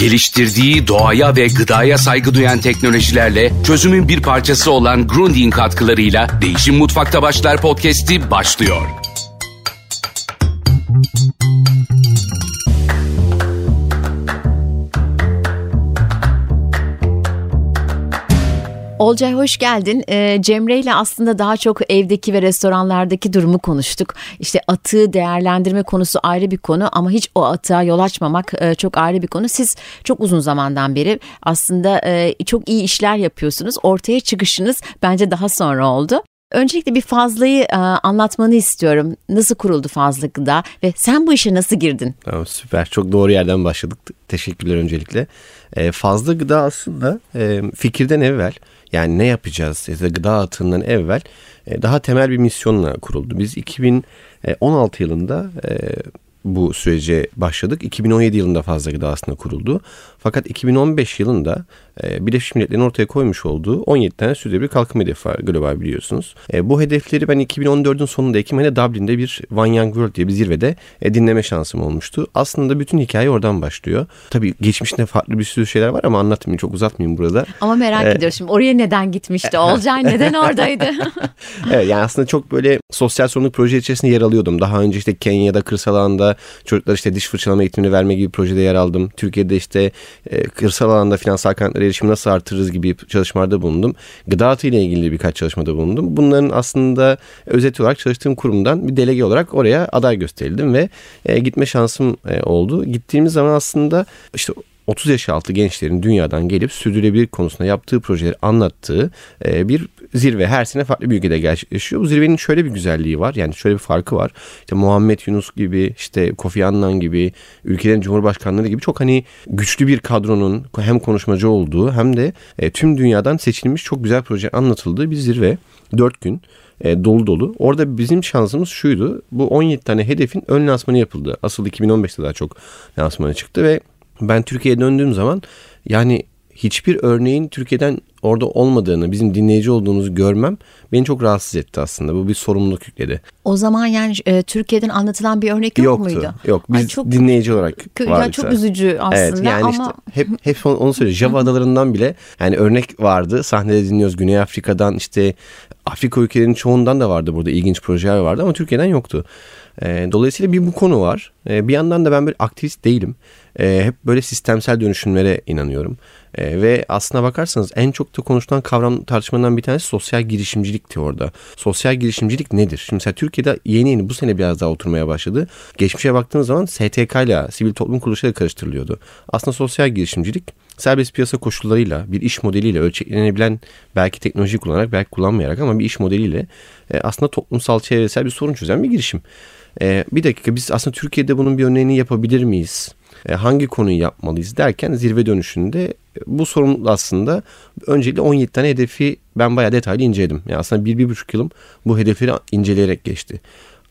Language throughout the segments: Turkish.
Geliştirdiği doğaya ve gıdaya saygı duyan teknolojilerle çözümün bir parçası olan Grundy'in katkılarıyla Değişim Mutfakta Başlar podcast'i başlıyor. Olcay hoş geldin. Ee, Cemre ile aslında daha çok evdeki ve restoranlardaki durumu konuştuk. İşte atığı değerlendirme konusu ayrı bir konu ama hiç o atığa yol açmamak e, çok ayrı bir konu. Siz çok uzun zamandan beri aslında e, çok iyi işler yapıyorsunuz. Ortaya çıkışınız bence daha sonra oldu. Öncelikle bir Fazla'yı e, anlatmanı istiyorum. Nasıl kuruldu Fazla Gıda ve sen bu işe nasıl girdin? Tamam süper. Çok doğru yerden başladık. Teşekkürler öncelikle. E, fazla Gıda aslında fikirden evvel yani ne yapacağız ya da gıda atığından evvel e, daha temel bir misyonla kuruldu. Biz 2016 yılında e, bu sürece başladık. 2017 yılında fazla gıda aslında kuruldu. Fakat 2015 yılında Birleşmiş Milletler'in ortaya koymuş olduğu 17 tane sürdürülebilir kalkınma hedefi var global biliyorsunuz. E, bu hedefleri ben 2014'ün sonunda Ekim ayında Dublin'de bir One Young World diye bir zirvede e, dinleme şansım olmuştu. Aslında bütün hikaye oradan başlıyor. Tabii geçmişte farklı bir sürü şeyler var ama anlatmayayım çok uzatmayayım burada. Ama merak ee, ediyorum şimdi oraya neden gitmişti Olcay neden oradaydı? evet yani aslında çok böyle sosyal sorumluluk proje içerisinde yer alıyordum. Daha önce işte Kenya'da kırsal alanda çocuklar işte diş fırçalama eğitimini verme gibi projede yer aldım. Türkiye'de işte e, kırsal alanda finansal kaynaklara erişimi nasıl artırırız gibi çalışmalarda bulundum. Gıda ile ilgili birkaç çalışmada bulundum. Bunların aslında özet olarak çalıştığım kurumdan bir delege olarak oraya aday gösterildim ve e, gitme şansım e, oldu. Gittiğimiz zaman aslında işte 30 yaş altı gençlerin dünyadan gelip sürdürülebilir konusunda yaptığı projeleri anlattığı e, bir zirve. Her sene farklı bir ülkede gerçekleşiyor. Bu zirvenin şöyle bir güzelliği var. Yani şöyle bir farkı var. İşte Muhammed Yunus gibi, işte Kofi Annan gibi, ülkelerin cumhurbaşkanları gibi çok hani güçlü bir kadronun hem konuşmacı olduğu hem de e, tüm dünyadan seçilmiş çok güzel proje anlatıldığı bir zirve. Dört gün e, dolu dolu. Orada bizim şansımız şuydu. Bu 17 tane hedefin ön lansmanı yapıldı. Asıl 2015'te daha çok lansmanı çıktı ve ben Türkiye'ye döndüğüm zaman yani hiçbir örneğin Türkiye'den orada olmadığını, bizim dinleyici olduğumuzu görmem beni çok rahatsız etti aslında. Bu bir sorumluluk yükledi. O zaman yani e, Türkiye'den anlatılan bir örnek yok Yoktu, muydu? Yok. Biz Ay çok, dinleyici olarak vardık. Ya çok üzücü aslında evet, yani ama işte hep hep onu söylüyor. Java adalarından bile yani örnek vardı. Sahnede dinliyoruz. Güney Afrika'dan işte Afrika ülkelerinin çoğundan da vardı burada ilginç projeler vardı ama Türkiye'den yoktu. E, dolayısıyla bir bu konu var. E, bir yandan da ben böyle aktivist değilim. E, hep böyle sistemsel dönüşümlere inanıyorum. E, ve aslına bakarsanız en çok da konuşulan kavram tartışmadan bir tanesi sosyal girişimcilikti orada. Sosyal girişimcilik nedir? Şimdi mesela Türkiye'de yeni yeni bu sene biraz daha oturmaya başladı. Geçmişe baktığınız zaman STK ile sivil toplum kuruluşları karıştırılıyordu. Aslında sosyal girişimcilik serbest piyasa koşullarıyla bir iş modeliyle ölçeklenebilen belki teknoloji kullanarak belki kullanmayarak ama bir iş modeliyle e, aslında toplumsal çevresel bir sorun çözen bir girişim. E, bir dakika biz aslında Türkiye'de bunun bir örneğini yapabilir miyiz? E, hangi konuyu yapmalıyız derken zirve dönüşünde e, bu sorun aslında öncelikle 17 tane hedefi ben bayağı detaylı inceledim. Yani aslında bir, bir buçuk yılım bu hedefleri inceleyerek geçti.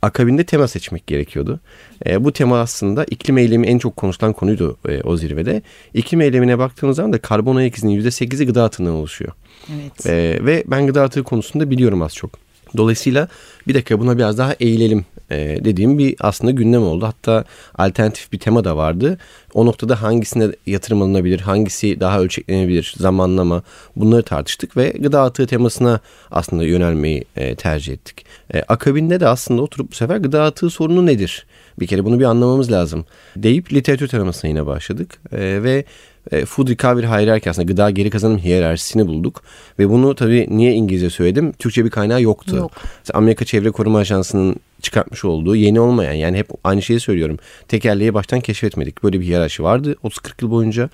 Akabinde tema seçmek gerekiyordu. E, bu tema aslında iklim eylemi en çok konuşulan konuydu e, o zirvede. İklim eylemine baktığımız zaman da karbon ayak izinin %8'i gıda atığından oluşuyor. Evet. E, ve ben gıda atığı konusunda biliyorum az çok. Dolayısıyla bir dakika buna biraz daha eğilelim e, dediğim bir aslında gündem oldu. Hatta alternatif bir tema da vardı. O noktada hangisine yatırım alınabilir, hangisi daha ölçeklenebilir, zamanlama bunları tartıştık ve gıda atığı temasına aslında yönelmeyi e, tercih ettik. E, akabinde de aslında oturup bu sefer gıda atığı sorunu nedir? Bir kere bunu bir anlamamız lazım deyip literatür taramasına yine başladık e, ve e, food recovery hierarchy aslında gıda geri kazanım hiyerarşisini bulduk. Ve bunu tabii niye İngilizce söyledim? Türkçe bir kaynağı yoktu. Yok. Amerika Çevre Koruma Ajansı'nın çıkartmış olduğu yeni olmayan yani hep aynı şeyi söylüyorum. Tekerleği baştan keşfetmedik. Böyle bir hiyerarşi vardı 30-40 yıl boyunca.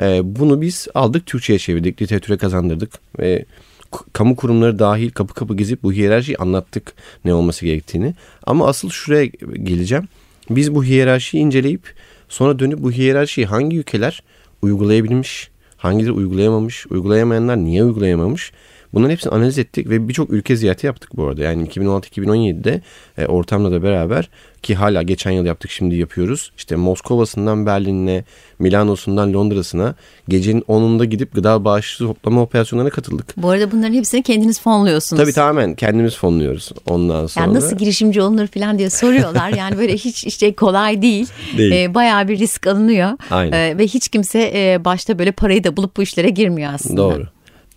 E, bunu biz aldık Türkçe'ye çevirdik, literatüre kazandırdık ve kamu kurumları dahil kapı kapı gezip bu hiyerarşiyi anlattık ne olması gerektiğini. Ama asıl şuraya geleceğim. Biz bu hiyerarşiyi inceleyip sonra dönüp bu hiyerarşiyi hangi ülkeler uygulayabilmiş, hangileri uygulayamamış, uygulayamayanlar niye uygulayamamış Bunların hepsini analiz ettik ve birçok ülke ziyareti yaptık bu arada. Yani 2016-2017'de e, ortamla da beraber ki hala geçen yıl yaptık şimdi yapıyoruz. İşte Moskova'sından Berlin'e, Milano'sundan Londra'sına gecenin 10'unda gidip gıda bağışçı toplama operasyonlarına katıldık. Bu arada bunların hepsini kendiniz fonluyorsunuz. Tabii tamamen kendimiz fonluyoruz ondan sonra. Yani nasıl girişimci olunur falan diye soruyorlar. yani böyle hiç işte kolay değil. Değil. Ee, bayağı bir risk alınıyor. Aynen. Ee, ve hiç kimse e, başta böyle parayı da bulup bu işlere girmiyor aslında. Doğru.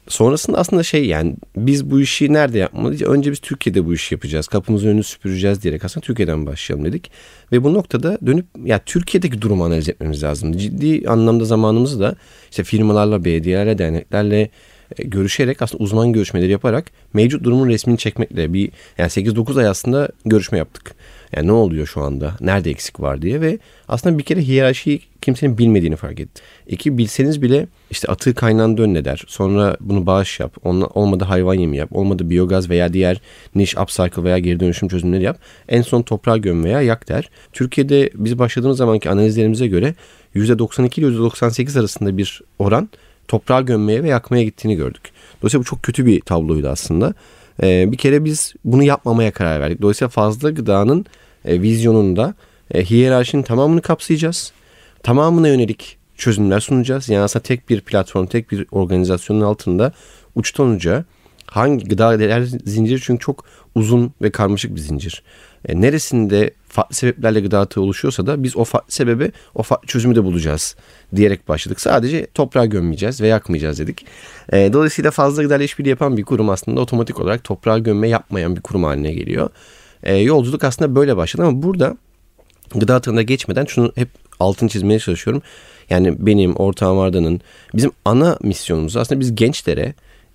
Sonrasında aslında şey yani biz bu işi nerede yapmalıyız? Önce biz Türkiye'de bu işi yapacağız. Kapımızın önünü süpüreceğiz diyerek aslında Türkiye'den başlayalım dedik. Ve bu noktada dönüp ya Türkiye'deki durumu analiz etmemiz lazım. Ciddi anlamda zamanımızı da işte firmalarla, belediyelerle, derneklerle görüşerek aslında uzman görüşmeleri yaparak mevcut durumun resmini çekmekle bir yani 8-9 ay aslında görüşme yaptık. Yani ne oluyor şu anda? Nerede eksik var diye ve aslında bir kere hiyerarşiyi kimsenin bilmediğini fark etti. İki bilseniz bile işte atığı kaynağında önüne der. Sonra bunu bağış yap. Onunla, olmadı hayvan yemi yap. Olmadı biyogaz veya diğer niş upcycle veya geri dönüşüm çözümleri yap. En son toprağa göm veya yak der. Türkiye'de biz başladığımız zamanki analizlerimize göre %92 ile %98 arasında bir oran toprağa gömmeye ve yakmaya gittiğini gördük. Dolayısıyla bu çok kötü bir tabloydu aslında. Ee, bir kere biz bunu yapmamaya karar verdik. Dolayısıyla fazla gıdanın e, vizyonunda e, hiyerarşinin tamamını kapsayacağız. Tamamına yönelik çözümler sunacağız. Yani aslında tek bir platform, tek bir organizasyonun altında uçtan uca hangi gıda değer zinciri çünkü çok uzun ve karmaşık bir zincir. E, neresinde farklı sebeplerle gıda atığı oluşuyorsa da biz o farklı sebebi, o farklı çözümü de bulacağız diyerek başladık. Sadece toprağa gömmeyeceğiz ve yakmayacağız dedik. E, dolayısıyla fazla gıda işbirliği yapan bir kurum aslında otomatik olarak toprağa gömme yapmayan bir kurum haline geliyor. E, yolculuk aslında böyle başladı ama burada gıda atığına geçmeden şunu hep altını çizmeye çalışıyorum. Yani benim, ortağım Arda'nın bizim ana misyonumuz aslında biz gençlere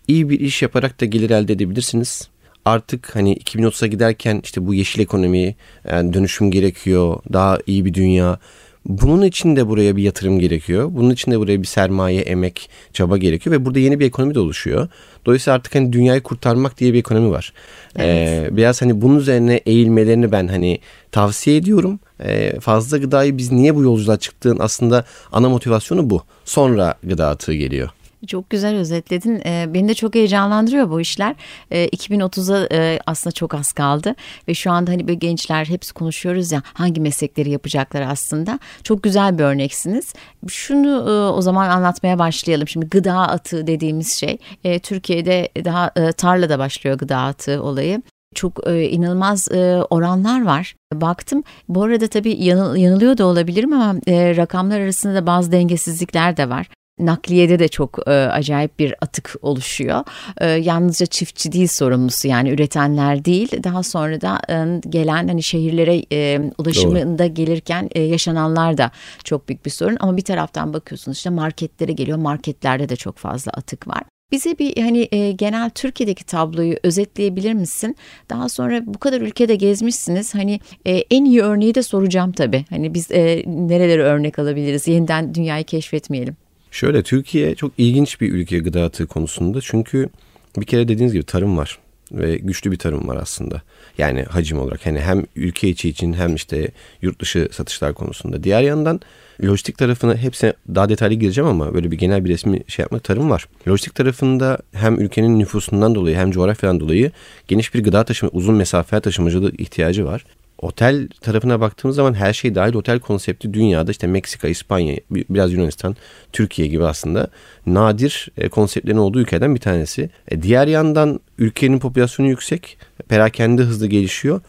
iyi bir iş yaparak da gelir elde edebilirsiniz. Artık hani 2030'a giderken işte bu yeşil ekonomi yani dönüşüm gerekiyor. Daha iyi bir dünya. Bunun için de buraya bir yatırım gerekiyor. Bunun için de buraya bir sermaye, emek, çaba gerekiyor ve burada yeni bir ekonomi de oluşuyor. Dolayısıyla artık hani dünyayı kurtarmak diye bir ekonomi var. Evet. Ee, biraz hani bunun üzerine eğilmelerini ben hani tavsiye ediyorum. Ee, fazla gıdayı biz niye bu yolculuğa çıktığın aslında ana motivasyonu bu. Sonra gıda atığı geliyor. Çok güzel özetledin. E, beni de çok heyecanlandırıyor bu işler. E, 2030'a e, aslında çok az kaldı ve şu anda hani böyle gençler hepsi konuşuyoruz ya hangi meslekleri yapacaklar aslında. Çok güzel bir örneksiniz. Şunu e, o zaman anlatmaya başlayalım. Şimdi gıda atığı dediğimiz şey e, Türkiye'de daha e, tarlada başlıyor gıda atığı olayı çok e, inanılmaz e, oranlar var. Baktım bu arada tabii yanıl, yanılıyor da olabilirim ama e, rakamlar arasında da bazı dengesizlikler de var nakliyede de çok e, acayip bir atık oluşuyor. E, yalnızca çiftçi değil sorumlusu yani üretenler değil. Daha sonra da e, gelen hani şehirlere e, ulaşımında Doğru. gelirken e, yaşananlar da çok büyük bir sorun. Ama bir taraftan bakıyorsunuz işte marketlere geliyor. Marketlerde de çok fazla atık var. Bize bir hani e, genel Türkiye'deki tabloyu özetleyebilir misin? Daha sonra bu kadar ülkede gezmişsiniz. Hani e, en iyi örneği de soracağım tabii. Hani biz e, nerelere örnek alabiliriz? Yeniden dünyayı keşfetmeyelim. Şöyle Türkiye çok ilginç bir ülke gıda atığı konusunda. Çünkü bir kere dediğiniz gibi tarım var ve güçlü bir tarım var aslında. Yani hacim olarak hani hem ülke içi için hem işte yurt dışı satışlar konusunda. Diğer yandan lojistik tarafına hepsine daha detaylı gireceğim ama böyle bir genel bir resmi şey yapmak tarım var. Lojistik tarafında hem ülkenin nüfusundan dolayı hem coğrafyadan dolayı geniş bir gıda taşıma, uzun mesafe taşımacılığı ihtiyacı var otel tarafına baktığımız zaman her şey dahil otel konsepti dünyada işte Meksika, İspanya, biraz Yunanistan, Türkiye gibi aslında nadir e, konseptlerin olduğu ülkeden bir tanesi. E, diğer yandan ülkenin popülasyonu yüksek, perakende hızlı gelişiyor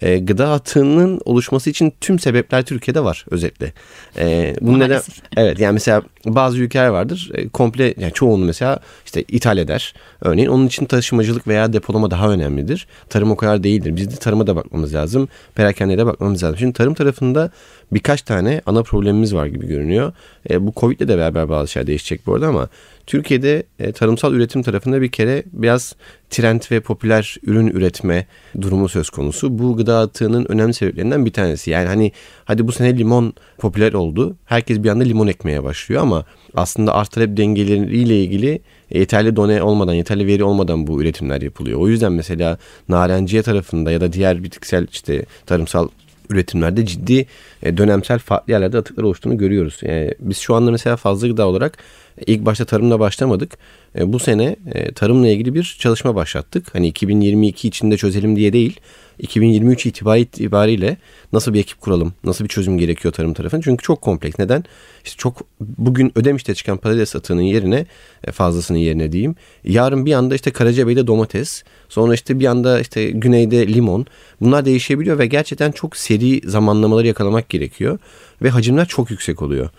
e, gıda atığının oluşması için tüm sebepler Türkiye'de var özetle. E, bunun neden evet yani mesela bazı ülkeler vardır e, komple yani çoğunu mesela işte ithal eder. Örneğin onun için taşımacılık veya depolama daha önemlidir. Tarım o kadar değildir. Biz de tarıma da bakmamız lazım. Perakendeye de bakmamız lazım. Şimdi tarım tarafında birkaç tane ana problemimiz var gibi görünüyor. E, bu Covid ile de beraber bazı şeyler değişecek bu arada ama Türkiye'de e, tarımsal üretim tarafında bir kere biraz trend ve popüler ürün üretme durumu söz konusu. Bu gıda atığının önemli sebeplerinden bir tanesi. Yani hani hadi bu sene limon popüler oldu. Herkes bir anda limon ekmeye başlıyor ama aslında arz talep dengeleriyle ilgili yeterli done olmadan, yeterli veri olmadan bu üretimler yapılıyor. O yüzden mesela narenciye tarafında ya da diğer bitkisel işte tarımsal üretimlerde ciddi e, dönemsel farklı yerlerde atıklar oluştuğunu görüyoruz. Yani biz şu anda mesela fazla gıda olarak İlk başta tarımla başlamadık. E, bu sene e, tarımla ilgili bir çalışma başlattık. Hani 2022 içinde çözelim diye değil. 2023 itibariyle nasıl bir ekip kuralım, nasıl bir çözüm gerekiyor tarım tarafının. Çünkü çok kompleks. Neden? İşte çok bugün Ödemiş'te çıkan patates atığının yerine e, fazlasının yerine diyeyim. Yarın bir anda işte Karacabey'de domates, sonra işte bir anda işte güneyde limon. Bunlar değişebiliyor ve gerçekten çok seri zamanlamaları yakalamak gerekiyor ve hacimler çok yüksek oluyor.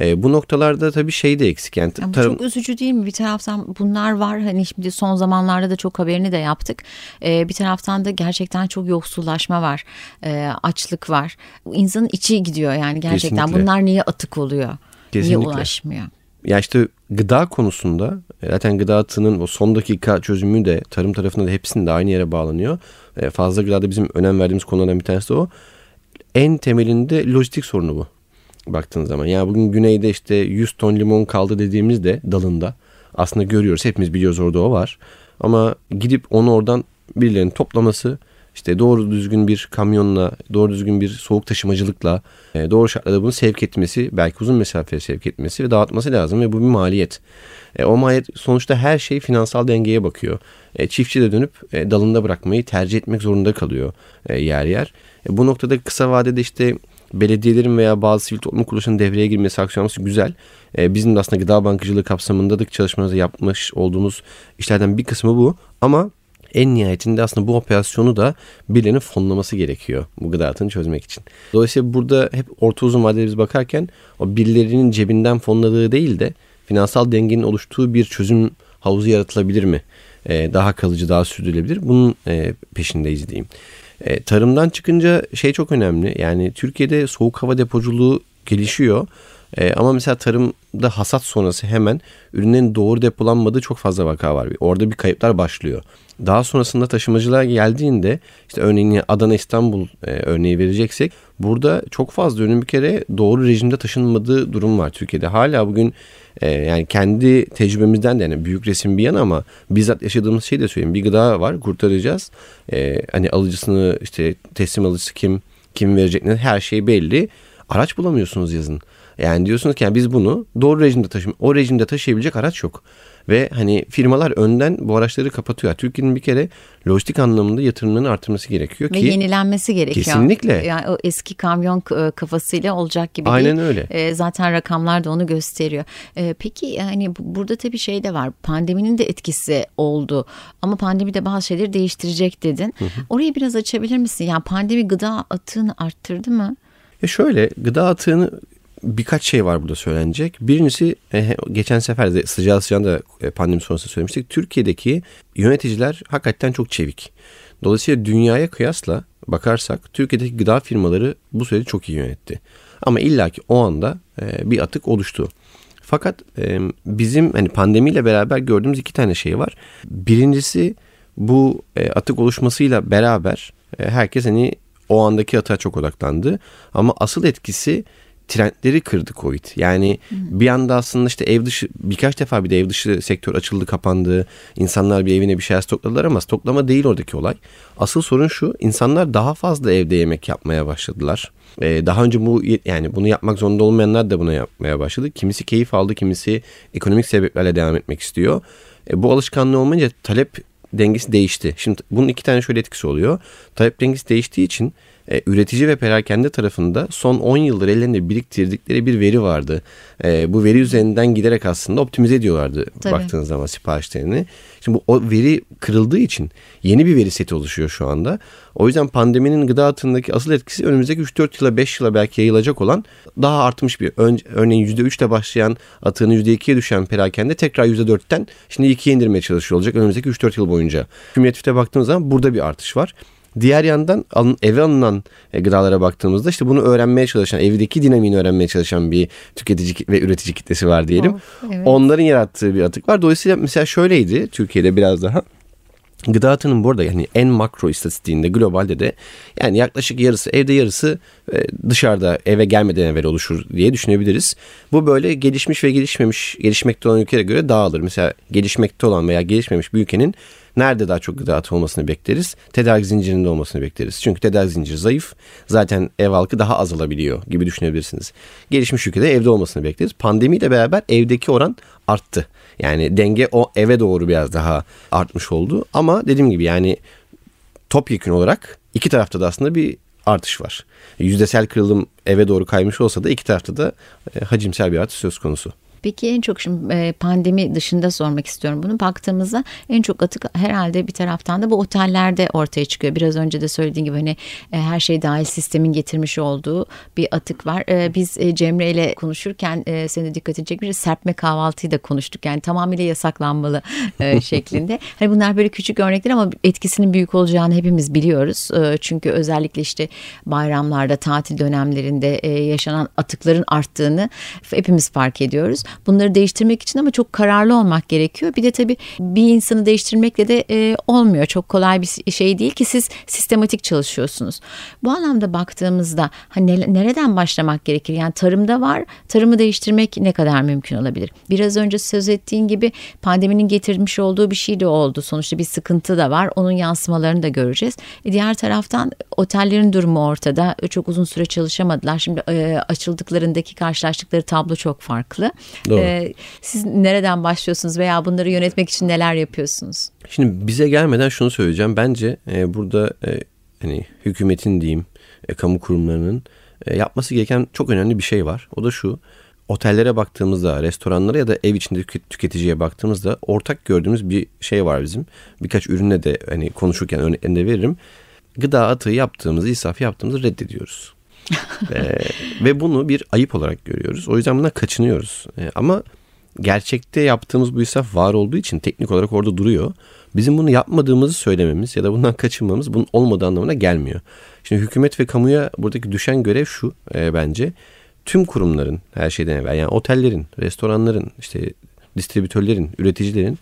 E, bu noktalarda tabii şey de eksik. Yani yani tarım... Çok üzücü değil mi? Bir taraftan bunlar var. Hani şimdi son zamanlarda da çok haberini de yaptık. E, bir taraftan da gerçekten çok yoksullaşma var. E, açlık var. İnsanın içi gidiyor yani gerçekten. Kesinlikle. Bunlar niye atık oluyor? Kesinlikle. Niye ulaşmıyor? Ya işte gıda konusunda e, zaten gıda atının o son dakika çözümü de tarım tarafında da hepsinde aynı yere bağlanıyor. E, fazla gıdada bizim önem verdiğimiz konulardan bir tanesi de o. En temelinde lojistik sorunu bu baktığın zaman. Yani bugün güneyde işte 100 ton limon kaldı dediğimizde dalında aslında görüyoruz. Hepimiz biliyoruz orada o var. Ama gidip onu oradan birilerinin toplaması işte doğru düzgün bir kamyonla, doğru düzgün bir soğuk taşımacılıkla, e, doğru şartlarda bunu sevk etmesi, belki uzun mesafeye sevk etmesi ve dağıtması lazım ve bu bir maliyet. E, o maliyet sonuçta her şey finansal dengeye bakıyor. E, çiftçi de dönüp e, dalında bırakmayı tercih etmek zorunda kalıyor e, yer yer. E, bu noktada kısa vadede işte belediyelerin veya bazı sivil toplum kuruluşlarının devreye girmesi, aksiyonlaması güzel. E, bizim de aslında gıda bankacılığı kapsamında da çalışmalarımızda yapmış olduğumuz işlerden bir kısmı bu. Ama en nihayetinde aslında bu operasyonu da birilerinin fonlaması gerekiyor bu gıda atını çözmek için. Dolayısıyla burada hep orta uzun vadede biz bakarken o birilerinin cebinden fonladığı değil de finansal dengenin oluştuğu bir çözüm havuzu yaratılabilir mi? Ee, daha kalıcı, daha sürdürülebilir. Bunun e, peşindeyiz diyeyim. E, tarımdan çıkınca şey çok önemli. Yani Türkiye'de soğuk hava depoculuğu gelişiyor. E, ama mesela tarımda hasat sonrası hemen ürünlerin doğru depolanmadığı çok fazla vaka var. Orada bir kayıplar başlıyor. Daha sonrasında taşımacılar geldiğinde işte örneğin Adana İstanbul e, örneği vereceksek burada çok fazla ürün bir kere doğru rejimde taşınmadığı durum var Türkiye'de. Hala bugün e, yani kendi tecrübemizden de yani büyük resim bir yana ama bizzat yaşadığımız şey de söyleyeyim. Bir gıda var kurtaracağız. E, hani alıcısını işte teslim alıcısı kim kim verecek ne her şey belli. Araç bulamıyorsunuz yazın. Yani diyorsunuz ki yani biz bunu doğru rejimde taşım o rejimde taşıyabilecek araç yok. Ve hani firmalar önden bu araçları kapatıyor. Türkiye'nin bir kere lojistik anlamında yatırımlarını artırması gerekiyor Ve ki. Ve yenilenmesi gerekiyor. Kesinlikle. Yani o eski kamyon e, kafasıyla olacak gibi Aynen değil. öyle. E, zaten rakamlar da onu gösteriyor. E, peki hani burada tabii şey de var. Pandeminin de etkisi oldu. Ama pandemi de bazı şeyleri değiştirecek dedin. Hı hı. Orayı biraz açabilir misin? Yani pandemi gıda atığını arttırdı mı? Ya şöyle gıda atığını birkaç şey var burada söylenecek. Birincisi e, geçen sefer de sıcağı sıcağında e, pandemi sonrası söylemiştik. Türkiye'deki yöneticiler hakikaten çok çevik. Dolayısıyla dünyaya kıyasla bakarsak Türkiye'deki gıda firmaları bu süreci çok iyi yönetti. Ama illaki o anda e, bir atık oluştu. Fakat bizim hani pandemiyle beraber gördüğümüz iki tane şey var. Birincisi bu atık oluşmasıyla beraber herkes hani o andaki atığa çok odaklandı. Ama asıl etkisi trendleri kırdı Covid. Yani hmm. bir anda aslında işte ev dışı birkaç defa bir de ev dışı sektör açıldı kapandı. İnsanlar bir evine bir şeyler stokladılar ama stoklama değil oradaki olay. Asıl sorun şu insanlar daha fazla evde yemek yapmaya başladılar. Ee, daha önce bu yani bunu yapmak zorunda olmayanlar da buna yapmaya başladı. Kimisi keyif aldı kimisi ekonomik sebeplerle devam etmek istiyor. E, bu alışkanlığı olmayınca talep dengesi değişti. Şimdi bunun iki tane şöyle etkisi oluyor. Talep dengesi değiştiği için e, üretici ve perakende tarafında son 10 yıldır ellerinde biriktirdikleri bir veri vardı. E, bu veri üzerinden giderek aslında optimize ediyorlardı Tabii. baktığınız zaman siparişlerini. Şimdi bu o veri kırıldığı için yeni bir veri seti oluşuyor şu anda. O yüzden pandeminin gıda atındaki asıl etkisi önümüzdeki 3-4 yıla 5 yıla belki yayılacak olan daha artmış bir ön, örneğin %3 ile başlayan atığın %2'ye düşen perakende tekrar %4'ten şimdi 2'ye indirmeye çalışıyor olacak önümüzdeki 3-4 yıl boyunca. Kümülatifte baktığımız zaman burada bir artış var. Diğer yandan alın, eve alınan e, gıdalara baktığımızda işte bunu öğrenmeye çalışan, evdeki dinamiğini öğrenmeye çalışan bir tüketici ve üretici kitlesi var diyelim. Of, evet. Onların yarattığı bir atık var. Dolayısıyla mesela şöyleydi Türkiye'de biraz daha. Gıda atının burada yani en makro istatistiğinde globalde de yani yaklaşık yarısı evde yarısı e, dışarıda eve gelmeden evvel oluşur diye düşünebiliriz. Bu böyle gelişmiş ve gelişmemiş gelişmekte olan ülkelere göre dağılır. Mesela gelişmekte olan veya gelişmemiş bir ülkenin Nerede daha çok gıda olmasını bekleriz? Tedarik zincirinde olmasını bekleriz. Çünkü tedarik zinciri zayıf. Zaten ev halkı daha azalabiliyor gibi düşünebilirsiniz. Gelişmiş ülkede evde olmasını bekleriz. Pandemiyle beraber evdeki oran arttı. Yani denge o eve doğru biraz daha artmış oldu. Ama dediğim gibi yani topyekun olarak iki tarafta da aslında bir artış var. Yüzdesel kırılım eve doğru kaymış olsa da iki tarafta da e, hacimsel bir artış söz konusu. Peki en çok şimdi e, pandemi dışında sormak istiyorum bunu. Baktığımızda en çok atık herhalde bir taraftan da bu otellerde ortaya çıkıyor. Biraz önce de söylediğim gibi hani e, her şey dahil sistemin getirmiş olduğu bir atık var. E, biz Cemre ile konuşurken senin de dikkatini çekmiş serpme kahvaltıyı da konuştuk. Yani tamamıyla yasaklanmalı şeklinde. Hani bunlar böyle küçük örnekler ama etkisinin büyük olacağını hepimiz biliyoruz. Çünkü özellikle işte bayramlarda, tatil dönemlerinde yaşanan atıkların arttığını hepimiz fark ediyoruz bunları değiştirmek için ama çok kararlı olmak gerekiyor. Bir de tabii bir insanı değiştirmekle de e, olmuyor. Çok kolay bir şey değil ki siz sistematik çalışıyorsunuz. Bu anlamda baktığımızda hani nereden başlamak gerekir? Yani tarımda var. Tarımı değiştirmek ne kadar mümkün olabilir? Biraz önce söz ettiğin gibi pandeminin getirmiş olduğu bir şey de oldu. Sonuçta bir sıkıntı da var. Onun yansımalarını da göreceğiz. E diğer taraftan otellerin durumu ortada. Çok uzun süre çalışamadılar. Şimdi e, açıldıklarındaki karşılaştıkları tablo çok farklı. Doğru. Ee, siz nereden başlıyorsunuz veya bunları yönetmek için neler yapıyorsunuz? Şimdi bize gelmeden şunu söyleyeceğim. Bence e, burada e, hani hükümetin diyeyim, e, kamu kurumlarının e, yapması gereken çok önemli bir şey var. O da şu. Otellere baktığımızda, restoranlara ya da ev içinde tüketiciye baktığımızda ortak gördüğümüz bir şey var bizim. Birkaç ürüne de hani konuşurken örneğini veririm. Gıda atığı yaptığımızı, israf yaptığımızı reddediyoruz e, ve bunu bir ayıp olarak görüyoruz. O yüzden buna kaçınıyoruz. E, ama gerçekte yaptığımız bu israf var olduğu için teknik olarak orada duruyor. Bizim bunu yapmadığımızı söylememiz ya da bundan kaçınmamız bunun olmadığı anlamına gelmiyor. Şimdi hükümet ve kamuya buradaki düşen görev şu e, bence. Tüm kurumların her şeyden evvel yani otellerin, restoranların, işte distribütörlerin, üreticilerin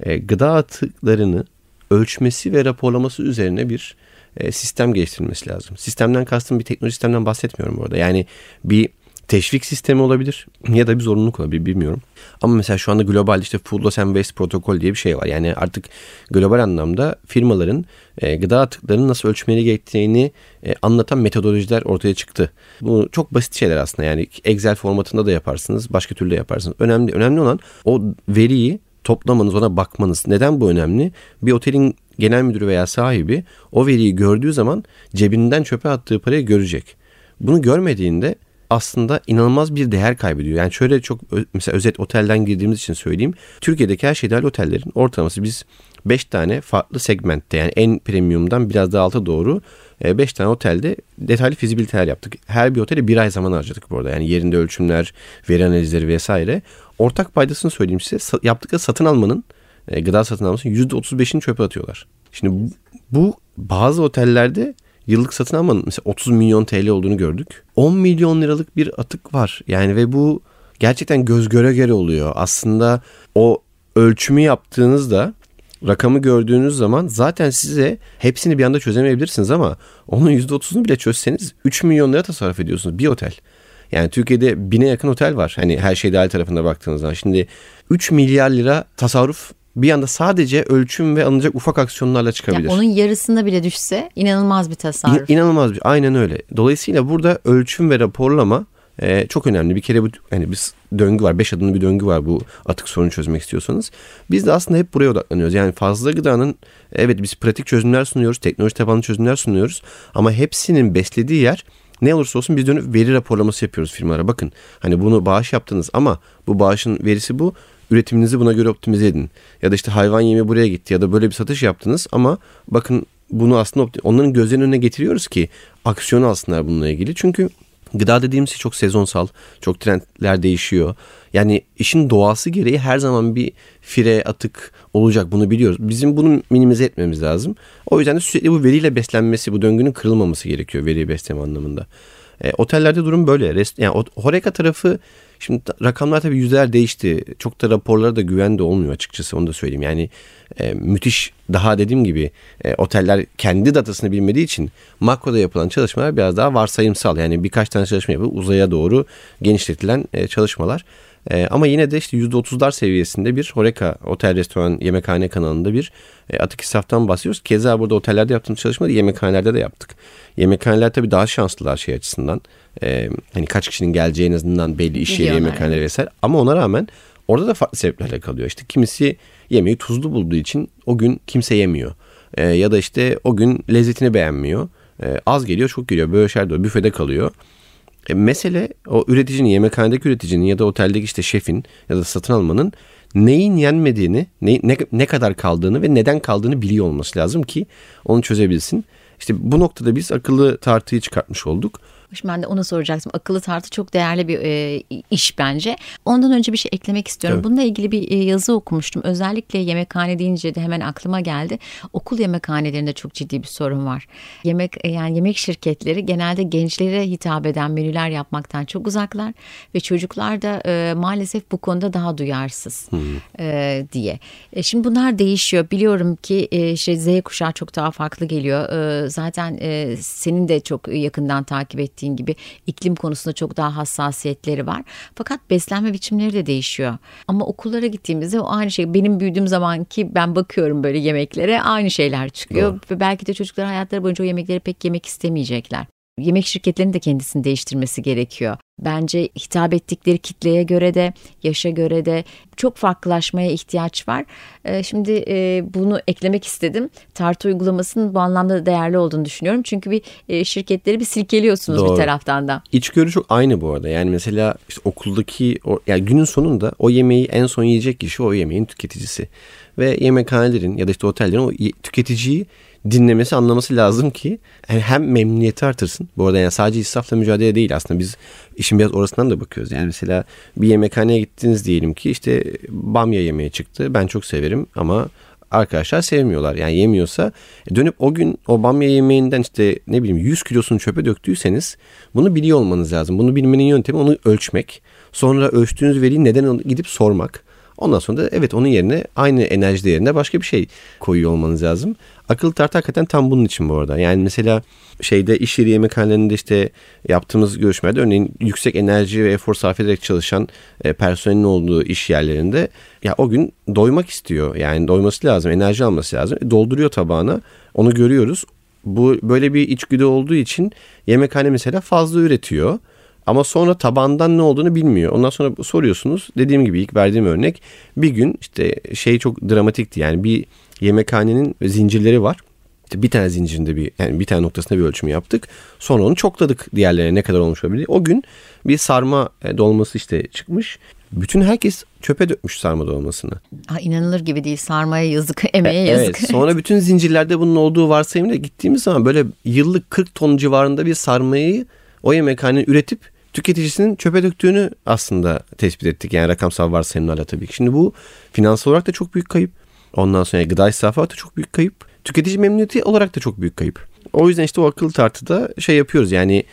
e, gıda atıklarını ölçmesi ve raporlaması üzerine bir e, sistem geliştirilmesi lazım. Sistemden kastım bir teknoloji sistemden bahsetmiyorum burada. Yani bir teşvik sistemi olabilir ya da bir zorunluluk olabilir bilmiyorum. Ama mesela şu anda global işte Food Loss and Waste Protokol diye bir şey var. Yani artık global anlamda firmaların e, gıda atıklarını nasıl ölçmeleri gerektiğini e, anlatan metodolojiler ortaya çıktı. Bu çok basit şeyler aslında. Yani Excel formatında da yaparsınız, başka türlü de yaparsınız. Önemli önemli olan o veriyi toplamanız, ona bakmanız. Neden bu önemli? Bir otelin genel müdürü veya sahibi o veriyi gördüğü zaman cebinden çöpe attığı parayı görecek. Bunu görmediğinde aslında inanılmaz bir değer kaybediyor. Yani şöyle çok mesela özet otelden girdiğimiz için söyleyeyim. Türkiye'deki her şeyde otellerin ortalaması biz 5 tane farklı segmentte yani en premiumdan biraz daha alta doğru 5 e, tane otelde detaylı fizibiliteler yaptık. Her bir otele bir ay zaman harcadık bu arada. Yani yerinde ölçümler, veri analizleri vesaire. Ortak paydasını söyleyeyim size. Yaptıkları satın almanın e, gıda satın almasının %35'ini çöpe atıyorlar. Şimdi bu, bu bazı otellerde yıllık satın almanın mesela 30 milyon TL olduğunu gördük. 10 milyon liralık bir atık var. Yani ve bu gerçekten göz göre göre oluyor. Aslında o ölçümü yaptığınızda rakamı gördüğünüz zaman zaten size hepsini bir anda çözemeyebilirsiniz ama onun %30'unu bile çözseniz 3 milyon lira tasarruf ediyorsunuz bir otel. Yani Türkiye'de bine yakın otel var. Hani her şey dahil tarafında baktığınızda. Şimdi 3 milyar lira tasarruf bir anda sadece ölçüm ve alınacak ufak aksiyonlarla çıkabilir. Yani onun yarısında bile düşse inanılmaz bir tasarruf. İn, inanılmaz bir aynen öyle. Dolayısıyla burada ölçüm ve raporlama e, çok önemli. Bir kere bu hani bir döngü var. Beş adımlı bir döngü var bu atık sorunu çözmek istiyorsanız. Biz de aslında hep buraya odaklanıyoruz. Yani fazla gıdanın evet biz pratik çözümler sunuyoruz. Teknoloji tabanlı çözümler sunuyoruz. Ama hepsinin beslediği yer ne olursa olsun biz dönüp veri raporlaması yapıyoruz firmalara. Bakın hani bunu bağış yaptınız ama bu bağışın verisi bu üretiminizi buna göre optimize edin. Ya da işte hayvan yemi buraya gitti ya da böyle bir satış yaptınız ama bakın bunu aslında onların gözlerinin önüne getiriyoruz ki aksiyon alsınlar bununla ilgili. Çünkü gıda dediğimiz şey çok sezonsal, çok trendler değişiyor. Yani işin doğası gereği her zaman bir fire atık olacak bunu biliyoruz. Bizim bunu minimize etmemiz lazım. O yüzden de sürekli bu veriyle beslenmesi, bu döngünün kırılmaması gerekiyor veriyi besleme anlamında. E, otellerde durum böyle. Rest, yani Horeca tarafı Şimdi rakamlar tabii yüzler değişti. Çok da raporlara da güven de olmuyor açıkçası onu da söyleyeyim. Yani e, müthiş daha dediğim gibi e, oteller kendi datasını bilmediği için makroda yapılan çalışmalar biraz daha varsayımsal. Yani birkaç tane çalışma yapıp uzaya doğru genişletilen e, çalışmalar. E, ama yine de işte %30'lar seviyesinde bir Horeca Otel Restoran Yemekhane kanalında bir e, atık israftan bahsediyoruz. Keza burada otellerde yaptığımız çalışmaları yemekhanelerde de yaptık. Yemekhaneler tabii daha şanslılar şey açısından. E, hani kaç kişinin geleceği en azından belli iş yeri yemekhaneleri vesaire. Ama ona rağmen orada da farklı sebeplerle kalıyor. İşte kimisi yemeği tuzlu bulduğu için o gün kimse yemiyor. E, ya da işte o gün lezzetini beğenmiyor. E, az geliyor çok geliyor. Böyle şeyler de büfede kalıyor. E, mesele o üreticinin, yemekhanedeki üreticinin ya da oteldeki işte şefin ya da satın almanın neyin yenmediğini, ne, ne, ne kadar kaldığını ve neden kaldığını biliyor olması lazım ki onu çözebilsin. İşte bu noktada biz akıllı tartıyı çıkartmış olduk. Ben de onu soracaktım. Akıllı tartı çok değerli bir e, iş bence. Ondan önce bir şey eklemek istiyorum. Evet. Bununla ilgili bir e, yazı okumuştum. Özellikle yemekhane deyince de hemen aklıma geldi. Okul yemekhanelerinde çok ciddi bir sorun var. Yemek e, yani yemek şirketleri genelde gençlere hitap eden menüler yapmaktan çok uzaklar ve çocuklar da e, maalesef bu konuda daha duyarsız e, diye. E, şimdi bunlar değişiyor. Biliyorum ki e, şey Z kuşağı çok daha farklı geliyor. E, zaten e, senin de çok yakından takip ettiğin bahsettiğin gibi iklim konusunda çok daha hassasiyetleri var. Fakat beslenme biçimleri de değişiyor. Ama okullara gittiğimizde o aynı şey. Benim büyüdüğüm zaman ki ben bakıyorum böyle yemeklere aynı şeyler çıkıyor. Doğru. Ve belki de çocuklar hayatları boyunca o yemekleri pek yemek istemeyecekler yemek şirketlerinin de kendisini değiştirmesi gerekiyor. Bence hitap ettikleri kitleye göre de yaşa göre de çok farklılaşmaya ihtiyaç var. Ee, şimdi e, bunu eklemek istedim. Tartı uygulamasının bu anlamda değerli olduğunu düşünüyorum. Çünkü bir e, şirketleri bir silkeliyorsunuz Doğru. bir taraftan da. İçgörü çok aynı bu arada. Yani mesela işte okuldaki yani günün sonunda o yemeği en son yiyecek kişi o yemeğin tüketicisi. Ve yemekhanelerin ya da işte otellerin o tüketiciyi dinlemesi anlaması lazım ki yani hem memnuniyeti artırsın. Bu arada yani sadece israfla mücadele değil aslında biz işin biraz orasından da bakıyoruz. Yani mesela bir yemekhaneye gittiniz diyelim ki işte bamya yemeği çıktı. Ben çok severim ama arkadaşlar sevmiyorlar. Yani yemiyorsa e, dönüp o gün o bamya yemeğinden işte ne bileyim 100 kilosunu çöpe döktüyseniz bunu biliyor olmanız lazım. Bunu bilmenin yöntemi onu ölçmek. Sonra ölçtüğünüz veriyi neden gidip sormak. Ondan sonra da evet onun yerine aynı enerji değerinde başka bir şey koyuyor olmanız lazım. Akıllı tartı hakikaten tam bunun için bu arada. Yani mesela şeyde iş yeri yemekhanelerinde işte yaptığımız görüşmelerde örneğin yüksek enerji ve efor sarf ederek çalışan e, personelin olduğu iş yerlerinde ya o gün doymak istiyor. Yani doyması lazım, enerji alması lazım. E, dolduruyor tabağına. Onu görüyoruz. Bu böyle bir içgüdü olduğu için yemekhane mesela fazla üretiyor. Ama sonra tabandan ne olduğunu bilmiyor. Ondan sonra soruyorsunuz. Dediğim gibi ilk verdiğim örnek bir gün işte şey çok dramatikti. Yani bir yemekhanenin zincirleri var. İşte bir tane zincirinde bir yani bir tane noktasında bir ölçüm yaptık. Sonra onu çokladık diğerlerine ne kadar olmuş olabilir. O gün bir sarma e, dolması işte çıkmış. Bütün herkes çöpe dökmüş sarma dolmasını. Ha, inanılır gibi değil. Sarmaya yazık, emeğe e, yazık. Evet, sonra bütün zincirlerde bunun olduğu varsayımda gittiğimiz zaman böyle yıllık 40 ton civarında bir sarmayı o yemekhanenin üretip tüketicisinin çöpe döktüğünü aslında tespit ettik. Yani rakamsal varsayımlarla tabii ki. Şimdi bu finansal olarak da çok büyük kayıp. Ondan sonra gıda israfı da çok büyük kayıp. Tüketici memnuniyeti olarak da çok büyük kayıp. O yüzden işte o akıllı tartıda şey yapıyoruz yani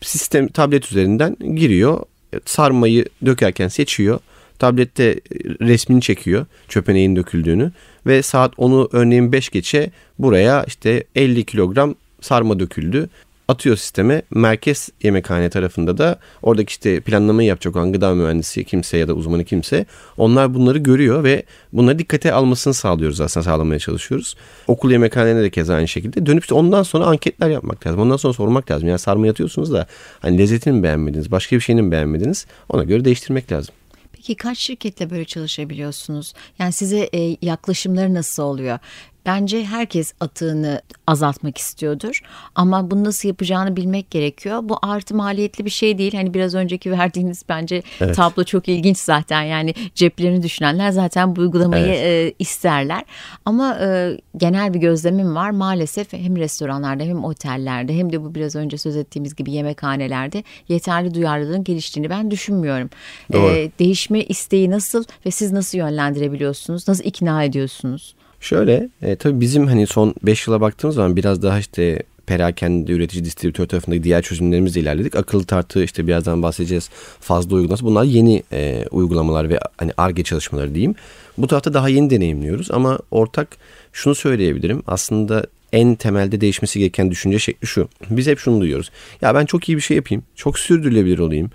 sistem tablet üzerinden giriyor. Sarmayı dökerken seçiyor. Tablette resmini çekiyor çöpe döküldüğünü ve saat onu örneğin 5 geçe buraya işte 50 kilogram sarma döküldü atıyor sisteme. Merkez yemekhane tarafında da oradaki işte planlamayı yapacak olan gıda mühendisi kimse ya da uzmanı kimse onlar bunları görüyor ve bunları dikkate almasını sağlıyoruz aslında sağlamaya çalışıyoruz. Okul yemekhanelerine de keza aynı şekilde. Dönüp işte ondan sonra anketler yapmak lazım. Ondan sonra sormak lazım. Yani sarma yatıyorsunuz da hani lezzetini mi beğenmediniz? Başka bir şeyini mi beğenmediniz? Ona göre değiştirmek lazım. Peki kaç şirketle böyle çalışabiliyorsunuz? Yani size e, yaklaşımları nasıl oluyor? Bence herkes atığını azaltmak istiyordur. Ama bunu nasıl yapacağını bilmek gerekiyor. Bu artı maliyetli bir şey değil. Hani biraz önceki verdiğiniz bence evet. tablo çok ilginç zaten. Yani ceplerini düşünenler zaten bu uygulamayı evet. e, isterler. Ama e, genel bir gözlemim var. Maalesef hem restoranlarda hem otellerde hem de bu biraz önce söz ettiğimiz gibi yemekhanelerde yeterli duyarlılığın geliştiğini ben düşünmüyorum. Doğru. E, değişme isteği nasıl ve siz nasıl yönlendirebiliyorsunuz? Nasıl ikna ediyorsunuz? Şöyle e, tabii bizim hani son 5 yıla baktığımız zaman biraz daha işte perakende üretici distribütör tarafındaki diğer çözümlerimizle ilerledik. Akıllı tartı işte birazdan bahsedeceğiz fazla uygulaması. Bunlar yeni e, uygulamalar ve hani ARGE çalışmaları diyeyim. Bu tarafta daha yeni deneyimliyoruz ama ortak şunu söyleyebilirim. Aslında en temelde değişmesi gereken düşünce şekli şu. Biz hep şunu duyuyoruz. Ya ben çok iyi bir şey yapayım. Çok sürdürülebilir olayım.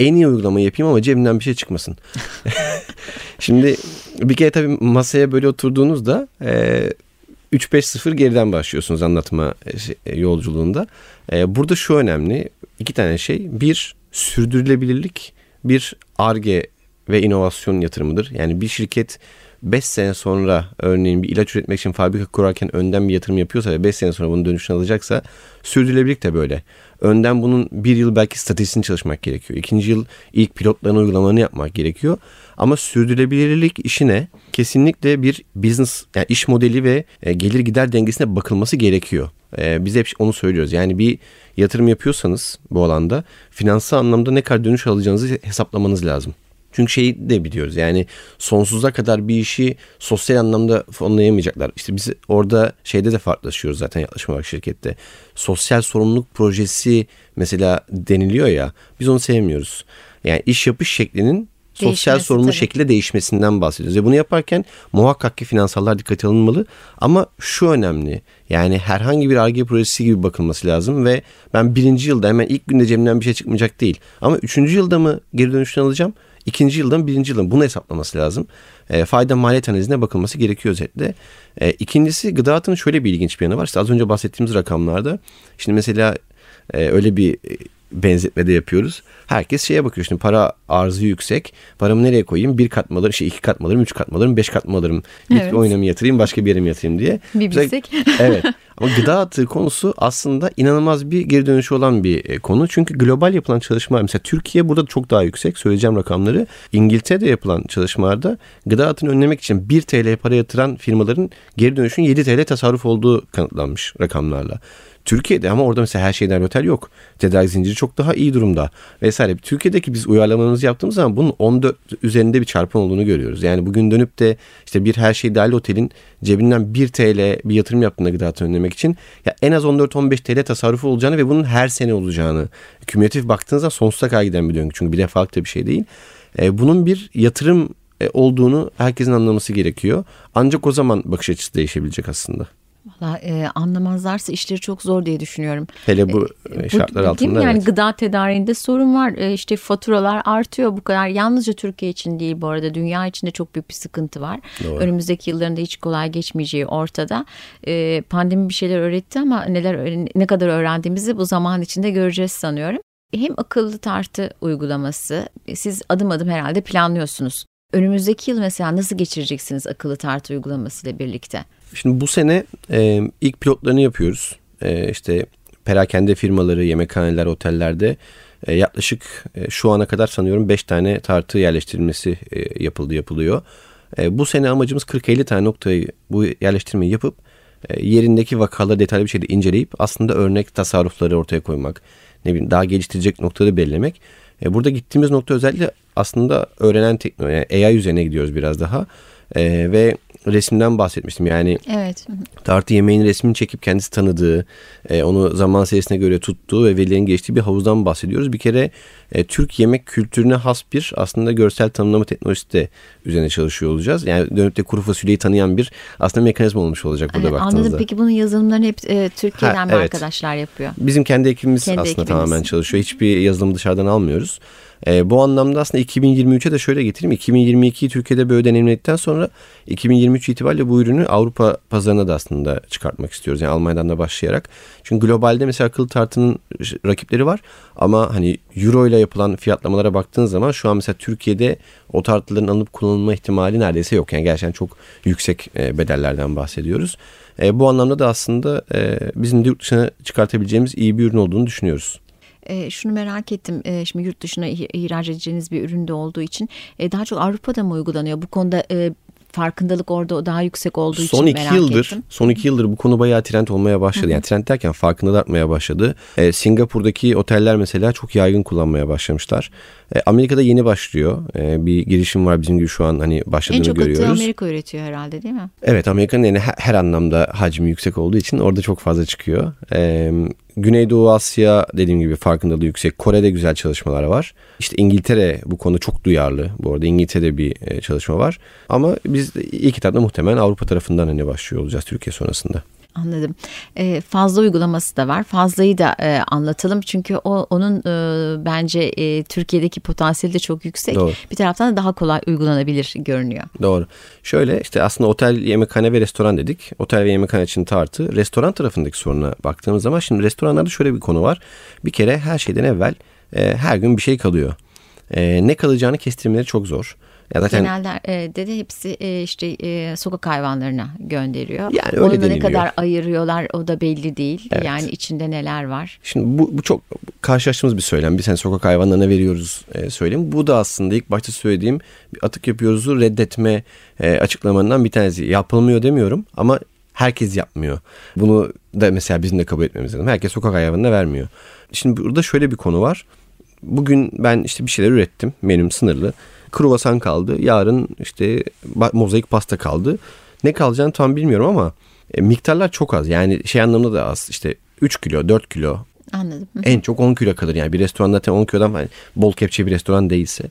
En iyi uygulamayı yapayım ama cebimden bir şey çıkmasın. Şimdi bir kere tabii masaya böyle oturduğunuzda e, 3-5-0 geriden başlıyorsunuz anlatma e, şey, e, yolculuğunda. E, burada şu önemli. iki tane şey. Bir, sürdürülebilirlik. Bir, ARGE ve inovasyon yatırımıdır. Yani bir şirket 5 sene sonra örneğin bir ilaç üretmek için fabrika kurarken önden bir yatırım yapıyorsa ve 5 sene sonra bunun dönüşünü alacaksa sürdürülebilirlik de böyle. Önden bunun bir yıl belki stratejisini çalışmak gerekiyor. İkinci yıl ilk pilotların uygulamalarını yapmak gerekiyor. Ama sürdürülebilirlik işine kesinlikle bir business yani iş modeli ve e, gelir gider dengesine bakılması gerekiyor. E, biz hep onu söylüyoruz. Yani bir yatırım yapıyorsanız bu alanda finansal anlamda ne kadar dönüş alacağınızı hesaplamanız lazım. Çünkü şeyi de biliyoruz yani sonsuza kadar bir işi sosyal anlamda fonlayamayacaklar. İşte biz orada şeyde de farklılaşıyoruz zaten yaklaşım olarak şirkette. Sosyal sorumluluk projesi mesela deniliyor ya biz onu sevmiyoruz. Yani iş yapış şeklinin sosyal sorumlu şekilde değişmesinden bahsediyoruz. Ve bunu yaparken muhakkak ki finansallar dikkate alınmalı. Ama şu önemli. Yani herhangi bir ARGE projesi gibi bakılması lazım ve ben birinci yılda hemen ilk günde cebimden bir şey çıkmayacak değil. Ama üçüncü yılda mı geri dönüşten alacağım? İkinci yılda mı birinci mı bunu hesaplaması lazım. E, fayda maliyet analizine bakılması gerekiyor özetle. E, ikincisi gıda atının şöyle bir ilginç bir yanı var. İşte az önce bahsettiğimiz rakamlarda şimdi mesela e, öyle bir benzetme de yapıyoruz. Herkes şeye bakıyor şimdi para arzı yüksek. Paramı nereye koyayım? Bir kat mı alırım? Şey iki kat mı alırım? Üç kat mı alırım? Beş kat mı alırım? Evet. Bir oyuna mı yatırayım? Başka bir yere mi yatırayım diye. Bir bilsek. evet. Ama gıda atığı konusu aslında inanılmaz bir geri dönüşü olan bir e, konu. Çünkü global yapılan çalışmalar mesela Türkiye burada çok daha yüksek söyleyeceğim rakamları. İngiltere'de yapılan çalışmalarda gıda atını önlemek için 1 TL para yatıran firmaların geri dönüşün 7 TL tasarruf olduğu kanıtlanmış rakamlarla. Türkiye'de ama orada mesela her şeyden otel yok. Tedarik zinciri çok daha iyi durumda vesaire. Türkiye'deki biz uyarlamalarımızı yaptığımız zaman bunun 14 üzerinde bir çarpım olduğunu görüyoruz. Yani bugün dönüp de işte bir her şey dahil otelin cebinden 1 TL bir yatırım yaptığında gıda önlemek için ya en az 14-15 TL tasarrufu olacağını ve bunun her sene olacağını kümülatif baktığınızda sonsuza kadar giden bir döngü. Çünkü bir defalık da bir şey değil. E, bunun bir yatırım e, olduğunu herkesin anlaması gerekiyor. Ancak o zaman bakış açısı değişebilecek aslında. Valla e, anlamazlarsa işleri çok zor diye düşünüyorum. Hele bu e, şartlar bu, altında. Yani evet. gıda tedariğinde sorun var. E, işte faturalar artıyor bu kadar. Yalnızca Türkiye için değil bu arada. Dünya içinde çok büyük bir sıkıntı var. Doğru. Önümüzdeki yıllarında hiç kolay geçmeyeceği ortada. E, pandemi bir şeyler öğretti ama neler ne kadar öğrendiğimizi bu zaman içinde göreceğiz sanıyorum. Hem akıllı tartı uygulaması siz adım adım herhalde planlıyorsunuz. Önümüzdeki yıl mesela nasıl geçireceksiniz akıllı tartı uygulamasıyla birlikte? Şimdi bu sene e, ilk pilotlarını yapıyoruz. E, işte perakende firmaları, yemekhaneler, otellerde e, yaklaşık e, şu ana kadar sanıyorum 5 tane tartı yerleştirilmesi e, yapıldı, yapılıyor. E, bu sene amacımız 40-50 tane noktayı bu yerleştirmeyi yapıp e, yerindeki vakaları detaylı bir şekilde inceleyip aslında örnek tasarrufları ortaya koymak, ne bileyim daha geliştirecek noktaları belirlemek. E, burada gittiğimiz nokta özellikle aslında öğrenen teknoloji, yani AI üzerine gidiyoruz biraz daha. E, ve resimden bahsetmiştim. Yani evet. tartı yemeğin resmini çekip kendisi tanıdığı, e, onu zaman serisine göre tuttuğu ve velilerin geçtiği bir havuzdan bahsediyoruz. Bir kere e, Türk yemek kültürüne has bir aslında görsel tanımlama teknolojisi de üzerine çalışıyor olacağız. Yani dönüp de kuru fasulyeyi tanıyan bir aslında mekanizma olmuş olacak burada evet, baktığınızda. Anladım. Peki bunun yazılımlarını hep e, Türkiye'den ha, mi evet. arkadaşlar yapıyor? Bizim kendi ekibimiz kendi aslında ekibimiz. tamamen çalışıyor. Hiçbir yazılımı dışarıdan almıyoruz. E, bu anlamda aslında 2023'e de şöyle getireyim. 2022'yi Türkiye'de böyle deneyimledikten sonra 2023 itibariyle bu ürünü Avrupa pazarına da aslında çıkartmak istiyoruz. Yani Almanya'dan da başlayarak. Çünkü globalde mesela akıllı tartının rakipleri var. Ama hani euro ile yapılan fiyatlamalara baktığın zaman şu an mesela Türkiye'de o tartıların alınıp kullanılma ihtimali neredeyse yok. Yani gerçekten çok yüksek e, bedellerden bahsediyoruz. E, bu anlamda da aslında e, bizim yurt dışına çıkartabileceğimiz iyi bir ürün olduğunu düşünüyoruz. E, şunu merak ettim. E, şimdi yurt dışına ihraç edeceğiniz bir üründe olduğu için e, daha çok Avrupa'da mı uygulanıyor? Bu konuda e, farkındalık orada daha yüksek olduğu son için iki merak yıldır, ettim. Son iki yıldır bu konu bayağı trend olmaya başladı. Yani trend derken farkındalık artmaya başladı. E, Singapur'daki oteller mesela çok yaygın kullanmaya başlamışlar. E, Amerika'da yeni başlıyor. E, bir girişim var bizim gibi şu an hani başladığını En çok görüyoruz. atığı Amerika üretiyor herhalde değil mi? Evet Amerika'nın yani her, her anlamda hacmi yüksek olduğu için orada çok fazla çıkıyor. Ee, Güneydoğu Asya dediğim gibi farkındalığı yüksek. Kore'de güzel çalışmalar var. İşte İngiltere bu konu çok duyarlı. Bu arada İngiltere'de bir e, çalışma var. Ama biz ilk etapta muhtemelen Avrupa tarafından hani başlıyor olacağız Türkiye sonrasında. Anladım. Ee, fazla uygulaması da var. Fazlayı da e, anlatalım çünkü o onun e, bence e, Türkiye'deki potansiyeli de çok yüksek. Doğru. Bir taraftan da daha kolay uygulanabilir görünüyor. Doğru. Şöyle işte aslında otel, yemekhane ve restoran dedik. Otel ve yemekhane için tartı. Restoran tarafındaki soruna baktığımız zaman şimdi restoranlarda şöyle bir konu var. Bir kere her şeyden evvel e, her gün bir şey kalıyor. E, ne kalacağını kestirmeleri çok zor. Ya zaten Genelde e, de hepsi e, işte e, sokak hayvanlarına gönderiyor. Yani öyle Onu ne kadar ayırıyorlar o da belli değil. Evet. Yani içinde neler var. Şimdi bu, bu çok karşılaştığımız bir söylem. Bir sen sokak hayvanlarına veriyoruz e, söylem. Bu da aslında ilk başta söylediğim atık yapıyoruz'u reddetme e, bir tanesi. Yapılmıyor demiyorum ama herkes yapmıyor. Bunu da mesela bizim de kabul etmemiz lazım. Herkes sokak hayvanına vermiyor. Şimdi burada şöyle bir konu var. Bugün ben işte bir şeyler ürettim. Menüm sınırlı. Kruvasan kaldı. Yarın işte mozaik pasta kaldı. Ne kalacağını tam bilmiyorum ama e, miktarlar çok az. Yani şey anlamında da az. İşte 3 kilo, 4 kilo, Anladım. En çok 10 kilo kalır yani bir restoran zaten 10 kilodan yani bol kepçe bir restoran değilse.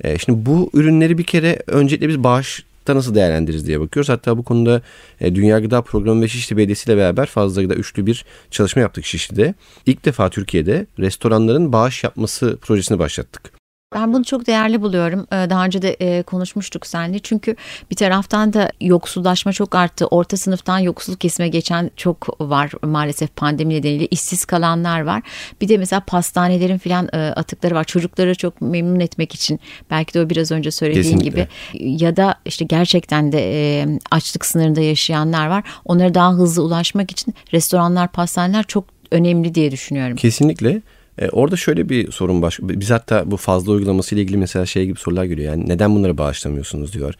E, şimdi bu ürünleri bir kere öncelikle biz bağışta nasıl değerlendiririz diye bakıyoruz. Hatta bu konuda e, Dünya Gıda Programı ve Şişli Belediyesi ile beraber fazla gıda üçlü bir çalışma yaptık Şişli'de. İlk defa Türkiye'de restoranların bağış yapması projesini başlattık. Ben bunu çok değerli buluyorum. Ee, Daha önce de e, konuşmuştuk seninle. Çünkü bir taraftan da yoksullaşma çok arttı. Orta sınıftan yoksul kesime geçen çok var maalesef pandemi nedeniyle. işsiz kalanlar var. Bir de mesela pastanelerin filan e, atıkları var. Çocukları çok memnun etmek için. Belki de o biraz önce söylediğin Kesinlikle. gibi. Ya da işte gerçekten de e, açlık sınırında yaşayanlar var. Onlara daha hızlı ulaşmak için restoranlar, pastaneler çok önemli diye düşünüyorum. Kesinlikle. E, orada şöyle bir sorun baş. Biz hatta bu fazla uygulaması ile ilgili mesela şey gibi sorular geliyor. Yani neden bunları bağışlamıyorsunuz diyor.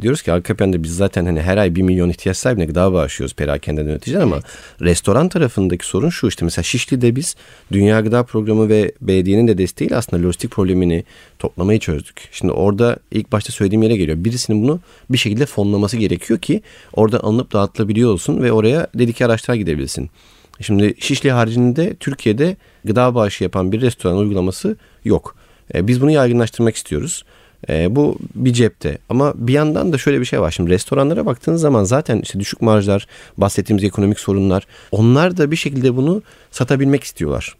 Diyoruz ki arka planda biz zaten hani her ay 1 milyon ihtiyaç sahibine gıda bağışlıyoruz perakende yöneticiden ama restoran tarafındaki sorun şu işte mesela Şişli'de biz Dünya Gıda Programı ve belediyenin de desteğiyle aslında lojistik problemini toplamayı çözdük. Şimdi orada ilk başta söylediğim yere geliyor. Birisinin bunu bir şekilde fonlaması gerekiyor ki orada alınıp dağıtılabiliyor olsun ve oraya dedike araçlar gidebilsin. Şimdi Şişli haricinde Türkiye'de gıda bağışı yapan bir restoran uygulaması yok. E, biz bunu yaygınlaştırmak istiyoruz. E, bu bir cepte ama bir yandan da şöyle bir şey var. Şimdi restoranlara baktığınız zaman zaten işte düşük marjlar, bahsettiğimiz ekonomik sorunlar onlar da bir şekilde bunu satabilmek istiyorlar.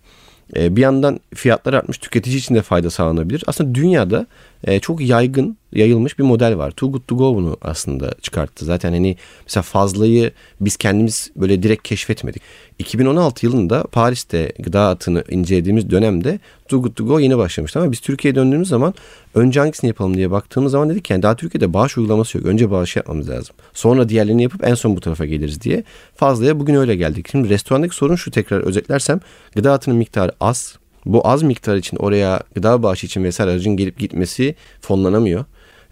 E, bir yandan fiyatlar artmış tüketici için de fayda sağlanabilir. Aslında dünyada e, çok yaygın yayılmış bir model var. Too Good To Go bunu aslında çıkarttı. Zaten hani mesela fazlayı biz kendimiz böyle direkt keşfetmedik. 2016 yılında Paris'te gıda atını incelediğimiz dönemde Too Good To Go yeni başlamıştı. Ama biz Türkiye'ye döndüğümüz zaman önce hangisini yapalım diye baktığımız zaman dedik ki yani daha Türkiye'de bağış uygulaması yok. Önce bağış yapmamız lazım. Sonra diğerlerini yapıp en son bu tarafa geliriz diye. Fazlaya bugün öyle geldik. Şimdi restorandaki sorun şu tekrar özetlersem gıda atının miktarı az. Bu az miktar için oraya gıda bağışı için vesaire aracın gelip gitmesi fonlanamıyor.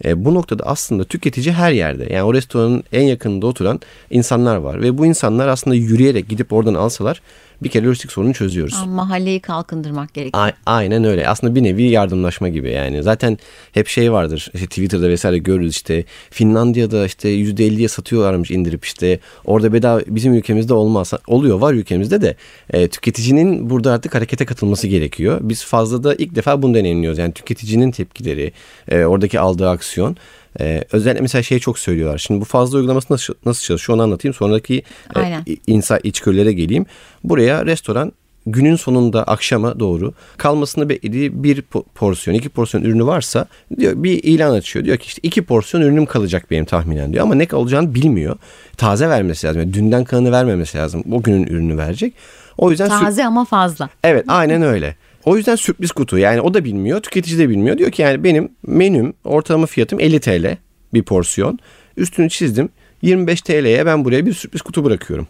E, bu noktada aslında tüketici her yerde. Yani o restoranın en yakınında oturan insanlar var. Ve bu insanlar aslında yürüyerek gidip oradan alsalar bir kere lojistik sorunu çözüyoruz. Ama mahalleyi kalkındırmak gerekiyor. A- aynen öyle. Aslında bir nevi yardımlaşma gibi yani. Zaten hep şey vardır. İşte Twitter'da vesaire görürüz işte. Finlandiya'da işte %50'ye satıyorlarmış indirip işte. Orada bedava bizim ülkemizde olmaz. Oluyor var ülkemizde de. E, tüketicinin burada artık harekete katılması gerekiyor. Biz fazla da ilk defa bunu deneyimliyoruz. Yani tüketicinin tepkileri, e, oradaki aldığı aksiyon. Ee, özellikle mesela şey çok söylüyorlar. Şimdi bu fazla uygulaması nasıl, nasıl çalışıyor onu anlatayım. Sonraki e, Aynen. insa içgörülere geleyim. Buraya restoran günün sonunda akşama doğru kalmasını beklediği bir po- porsiyon, iki porsiyon ürünü varsa diyor bir ilan açıyor. Diyor ki işte iki porsiyon ürünüm kalacak benim tahminen diyor ama ne olacağını bilmiyor. Taze vermesi lazım. Yani dünden kalanı vermemesi lazım. O günün ürünü verecek. O yüzden Taze ama fazla. Evet aynen öyle. O yüzden sürpriz kutu yani o da bilmiyor tüketici de bilmiyor. Diyor ki yani benim menüm ortalama fiyatım 50 TL bir porsiyon. Üstünü çizdim 25 TL'ye ben buraya bir sürpriz kutu bırakıyorum.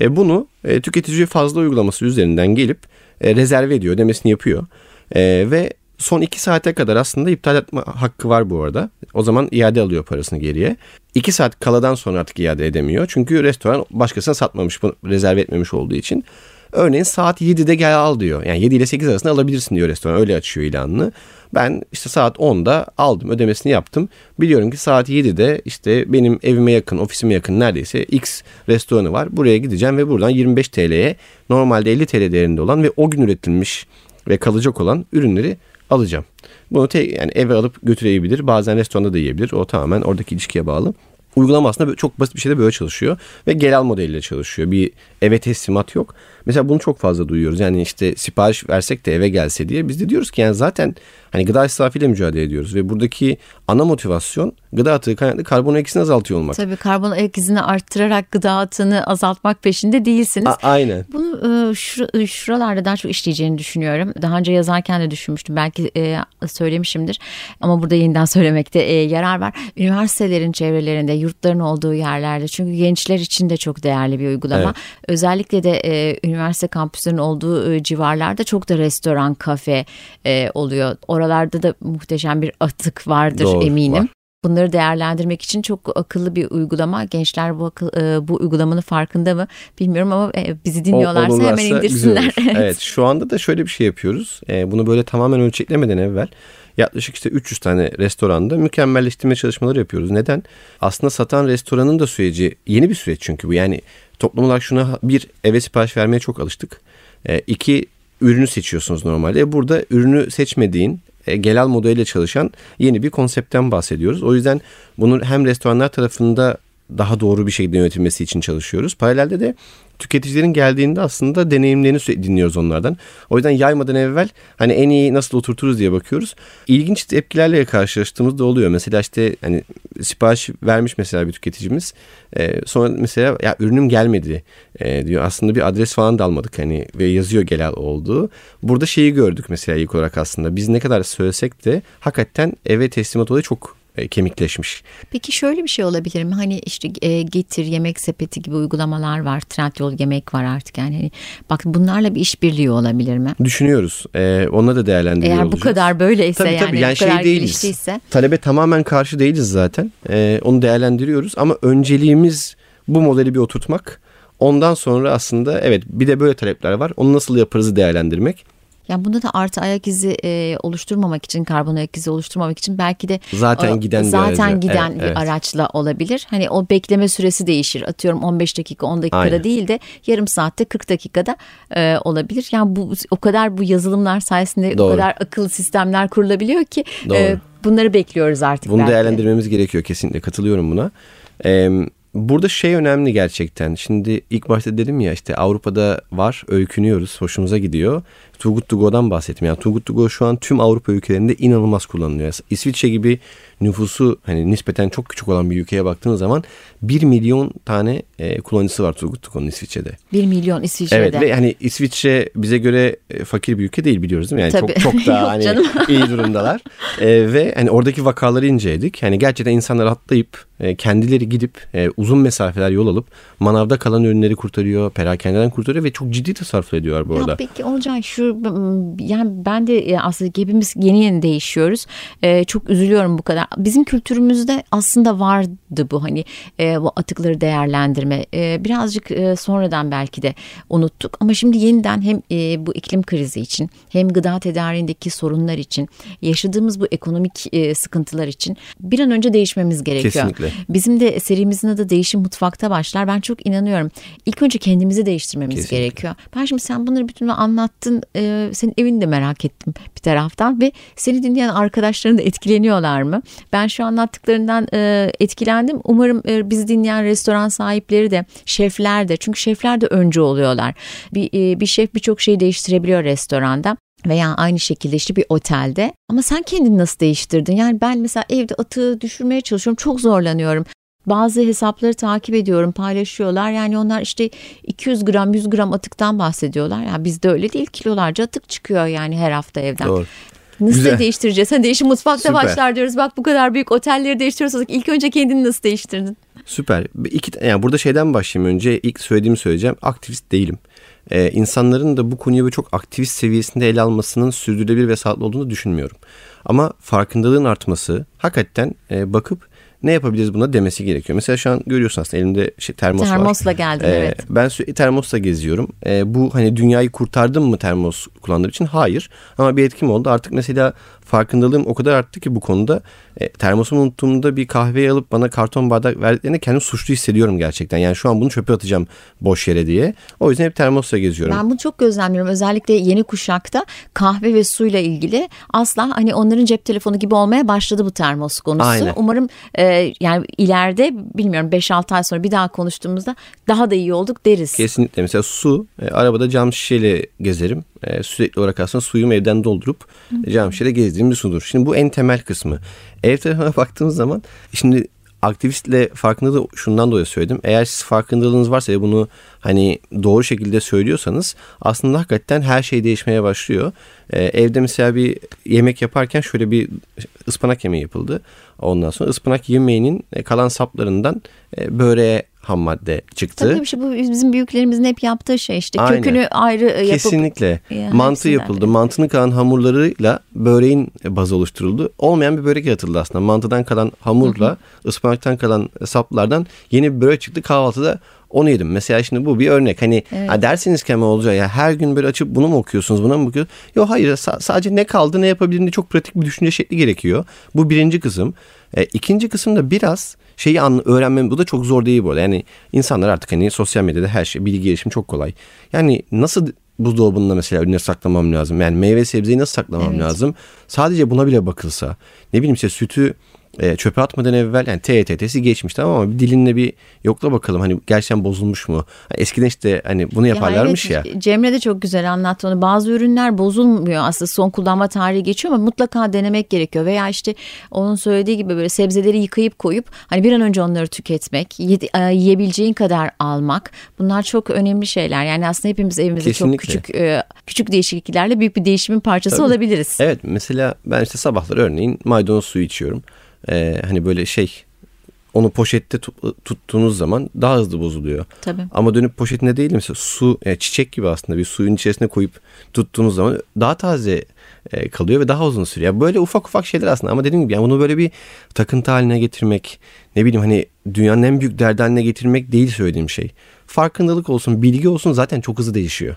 E bunu e, tüketici fazla uygulaması üzerinden gelip e, rezerve ediyor demesini yapıyor. E, ve Son 2 saate kadar aslında iptal etme hakkı var bu arada. O zaman iade alıyor parasını geriye. 2 saat kaladan sonra artık iade edemiyor. Çünkü restoran başkasına satmamış, rezerve etmemiş olduğu için. Örneğin saat 7'de gel al diyor. Yani 7 ile 8 arasında alabilirsin diyor restoran. Öyle açıyor ilanını. Ben işte saat 10'da aldım ödemesini yaptım. Biliyorum ki saat 7'de işte benim evime yakın, ofisime yakın neredeyse X restoranı var. Buraya gideceğim ve buradan 25 TL'ye normalde 50 TL değerinde olan ve o gün üretilmiş ve kalacak olan ürünleri alacağım. Bunu te, yani eve alıp götürebilir. Bazen restoranda da yiyebilir. O tamamen oradaki ilişkiye bağlı. Uygulama aslında çok basit bir şeyde böyle çalışıyor ve gel al modeliyle çalışıyor. Bir eve teslimat yok. Mesela bunu çok fazla duyuyoruz. Yani işte sipariş versek de eve gelse diye biz de diyoruz ki yani zaten hani gıda israfıyla mücadele ediyoruz ve buradaki ana motivasyon gıda atığı kaynaklı karbon ekisini azaltıyor olmak. Tabii karbon ayak izini arttırarak gıda atığını azaltmak peşinde değilsiniz. A- aynen. Bunu e, şur- şuralarda daha çok işleyeceğini düşünüyorum. Daha önce yazarken de düşünmüştüm. Belki e, söylemişimdir ama burada yeniden söylemekte e, yarar var. Üniversitelerin çevrelerinde, yurtların olduğu yerlerde çünkü gençler için de çok değerli bir uygulama. Evet. Özellikle de e, üniversite kampüslerinin olduğu e, civarlarda çok da restoran, kafe e, oluyor. Oralarda da muhteşem bir atık vardır Doğru, eminim. Var. Bunları değerlendirmek için çok akıllı bir uygulama. Gençler bu akıl, e, bu uygulamanın farkında mı bilmiyorum ama e, bizi dinliyorlarsa o, hemen indirsinler. evet. evet şu anda da şöyle bir şey yapıyoruz. E, bunu böyle tamamen ölçeklemeden evvel yaklaşık işte 300 tane restoranda mükemmelleştirme çalışmaları yapıyoruz. Neden? Aslında satan restoranın da süreci yeni bir süreç çünkü bu. Yani toplum olarak şuna bir eve sipariş vermeye çok alıştık. E, iki ürünü seçiyorsunuz normalde. Burada ürünü seçmediğin e, Gelal modeliyle çalışan yeni bir konseptten bahsediyoruz. O yüzden bunu hem restoranlar tarafında daha doğru bir şekilde yönetilmesi için çalışıyoruz. Paralelde de tüketicilerin geldiğinde aslında deneyimlerini dinliyoruz onlardan. O yüzden yaymadan evvel hani en iyi nasıl oturturuz diye bakıyoruz. İlginç tepkilerle karşılaştığımızda oluyor. Mesela işte hani sipariş vermiş mesela bir tüketicimiz. E, sonra mesela ya ürünüm gelmedi e, diyor. Aslında bir adres falan da almadık hani ve yazıyor gelen olduğu. Burada şeyi gördük mesela ilk olarak aslında. Biz ne kadar söylesek de hakikaten eve teslimat olayı çok e, kemikleşmiş. Peki şöyle bir şey olabilir mi? Hani işte e, getir yemek sepeti gibi uygulamalar var. Trendyol yemek var artık yani. Hani, bak bunlarla bir işbirliği olabilir mi? Düşünüyoruz. E, onunla da değerlendiriyor Eğer olacağız. bu kadar böyleyse tabii, yani, tabii. yani bu şey kadar değiliz. geliştiyse. Talebe tamamen karşı değiliz zaten. E, onu değerlendiriyoruz ama önceliğimiz bu modeli bir oturtmak. Ondan sonra aslında evet bir de böyle talepler var. Onu nasıl yaparızı değerlendirmek. Yani bunda da artı ayak izi e, oluşturmamak için, karbon ayak izi oluşturmamak için belki de zaten o, giden zaten bir giden evet, bir evet. araçla olabilir. Hani o bekleme süresi değişir. Atıyorum 15 dakika 10 dakikada Aynen. değil de yarım saatte 40 dakikada e, olabilir. Yani bu o kadar bu yazılımlar sayesinde Doğru. o kadar akıllı sistemler kurulabiliyor ki e, bunları bekliyoruz artık. Bunu belki. değerlendirmemiz gerekiyor kesinlikle katılıyorum buna. Eee Burada şey önemli gerçekten. Şimdi ilk başta dedim ya işte Avrupa'da var, öykünüyoruz, hoşumuza gidiyor. Too Good To Go'dan bahsettim. Yani Too Good To Go şu an tüm Avrupa ülkelerinde inanılmaz kullanılıyor. İsviçre gibi nüfusu hani nispeten çok küçük olan bir ülkeye baktığınız zaman 1 milyon tane e, kullanıcısı var Too Good To Go'nun İsviçre'de. 1 milyon İsviçre'de. Evet ve hani İsviçre bize göre e, fakir bir ülke değil biliyoruz değil mi? Yani Tabii. çok çok daha hani iyi durumdalar. E, ve hani oradaki vakaları inceledik. Hani gerçekten insanlar atlayıp e, kendileri gidip e, uzun mesafeler yol alıp manavda kalan ürünleri kurtarıyor, perakendeden kurtarıyor ve çok ciddi tasarruf ediyorlar bu arada. Ya peki Olcay şu yani ben de e, aslında hepimiz yeni yeni değişiyoruz. E, çok üzülüyorum bu kadar. Bizim kültürümüzde aslında vardı bu hani e, bu atıkları değerlendirme. E, birazcık e, sonradan belki de unuttuk ama şimdi yeniden hem e, bu iklim krizi için hem gıda tedariğindeki sorunlar için yaşadığımız bu ekonomik e, sıkıntılar için bir an önce değişmemiz gerekiyor. Kesinlikle. Bizim de serimizin adı Değişim Mutfakta başlar. Ben çok inanıyorum. İlk önce kendimizi değiştirmemiz Kesinlikle. gerekiyor. Ben şimdi sen bunları bütün anlattın. E, senin evini de merak ettim bir taraftan ve seni dinleyen arkadaşların da etkileniyorlar mı? Ben şu anlattıklarından e, etkilendim. Umarım e, bizi dinleyen restoran sahipleri de, şefler de çünkü şefler de önce oluyorlar. Bir, e, bir şef birçok şeyi değiştirebiliyor restoranda veya aynı şekilde işte bir otelde ama sen kendini nasıl değiştirdin? Yani ben mesela evde atığı düşürmeye çalışıyorum çok zorlanıyorum. Bazı hesapları takip ediyorum paylaşıyorlar yani onlar işte 200 gram 100 gram atıktan bahsediyorlar. Yani bizde öyle değil kilolarca atık çıkıyor yani her hafta evden. Doğru. Nasıl Güzel. değiştireceğiz? Hani değişim mutfakta Süper. başlar diyoruz. Bak bu kadar büyük otelleri değiştiriyorsak ilk önce kendini nasıl değiştirdin? Süper. İki, yani burada şeyden başlayayım önce. ilk söylediğimi söyleyeceğim. Aktivist değilim. e, insanların da bu konuyu çok aktivist seviyesinde ele almasının sürdürülebilir ve sağlıklı olduğunu düşünmüyorum. Ama farkındalığın artması hakikaten e, bakıp ne yapabiliriz buna demesi gerekiyor. Mesela şu an görüyorsun aslında elimde şey, termos Termosla var. geldin Ee, evet. Ben sürekli termosla geziyorum. Ee, bu hani dünyayı kurtardım mı termos kullandığım için? Hayır. Ama bir etkim oldu. Artık mesela farkındalığım o kadar arttı ki bu konuda. E, termosumu unuttuğumda bir kahveyi alıp bana karton bardak verdiklerinde kendimi suçlu hissediyorum gerçekten. Yani şu an bunu çöpe atacağım boş yere diye. O yüzden hep termosla geziyorum. Ben bunu çok gözlemliyorum. Özellikle yeni kuşakta kahve ve suyla ilgili asla hani onların cep telefonu gibi olmaya başladı bu termos konusu. Aynen. Umarım e, yani ileride bilmiyorum 5-6 ay sonra bir daha konuştuğumuzda daha da iyi olduk deriz. Kesinlikle mesela su e, arabada cam şişeyle gezerim. E, sürekli olarak aslında suyumu evden doldurup e, cam şişeyle gezdiğim bir sudur. Şimdi bu en temel kısmı. Ev tarafına baktığımız zaman şimdi aktivistle farkındalığı şundan dolayı söyledim. Eğer siz farkındalığınız varsa ve bunu hani doğru şekilde söylüyorsanız aslında hakikaten her şey değişmeye başlıyor. Ee, evde mesela bir yemek yaparken şöyle bir ıspanak yemeği yapıldı. Ondan sonra ıspanak yemeğinin kalan saplarından e, böreğe ham madde çıktı. Tabii bir şey bu bizim büyüklerimizin hep yaptığı şey işte Aynen. kökünü ayrı e, yapıp Kesinlikle. Ya, Mantı yapıldı. biri. Mantının kalan hamurlarıyla böreğin bazı oluşturuldu. Olmayan bir börek yaratıldı aslında. Mantıdan kalan hamurla ıspanaktan kalan saplardan yeni bir börek çıktı. Kahvaltıda onu yedim. Mesela şimdi bu bir örnek. Hani ha dersiniz ki ama olacak ya her gün böyle açıp bunu mu okuyorsunuz buna mı bakıyorsunuz? Yok hayır sa- sadece ne kaldı ne yapabilirim diye çok pratik bir düşünce şekli gerekiyor. Bu birinci kısım. E, ikinci kısım da biraz şeyi anla, öğrenmem bu da çok zor değil bu arada. Yani insanlar artık hani sosyal medyada her şey bilgi gelişimi çok kolay. Yani nasıl buzdolabında mesela ürünleri saklamam lazım? Yani meyve sebzeyi nasıl saklamam Evet. lazım? Sadece buna bile bakılsa. Ne bileyim işte sütü e, çöpe atmadan evvel yani TETT'si geçmiş tamam ama bir dilinle bir yokla bakalım hani gerçekten bozulmuş mu? Hani eskiden işte hani bunu yaparlarmış ya. evet, Cemre de çok güzel anlattı onu. Bazı ürünler bozulmuyor aslında son kullanma tarihi geçiyor ama mutlaka denemek gerekiyor. Veya işte onun söylediği gibi böyle sebzeleri yıkayıp koyup hani bir an önce onları tüketmek, yedi- e, yiyebileceğin kadar almak. Bunlar çok önemli şeyler. Yani aslında hepimiz evimizde çok küçük e, küçük değişikliklerle büyük bir değişimin parçası Tabii. olabiliriz. Evet mesela ben işte sabahları örneğin maydanoz suyu içiyorum. Ee, hani böyle şey onu poşette tu- tuttuğunuz zaman daha hızlı bozuluyor. Tabii. Ama dönüp poşetinde değil mesela su yani çiçek gibi aslında bir suyun içerisine koyup tuttuğunuz zaman daha taze e, kalıyor ve daha uzun sürüyor. Yani böyle ufak ufak şeyler aslında ama dediğim gibi yani bunu böyle bir takıntı haline getirmek ne bileyim hani dünyanın en büyük derdi haline getirmek değil söylediğim şey. Farkındalık olsun, bilgi olsun zaten çok hızlı değişiyor.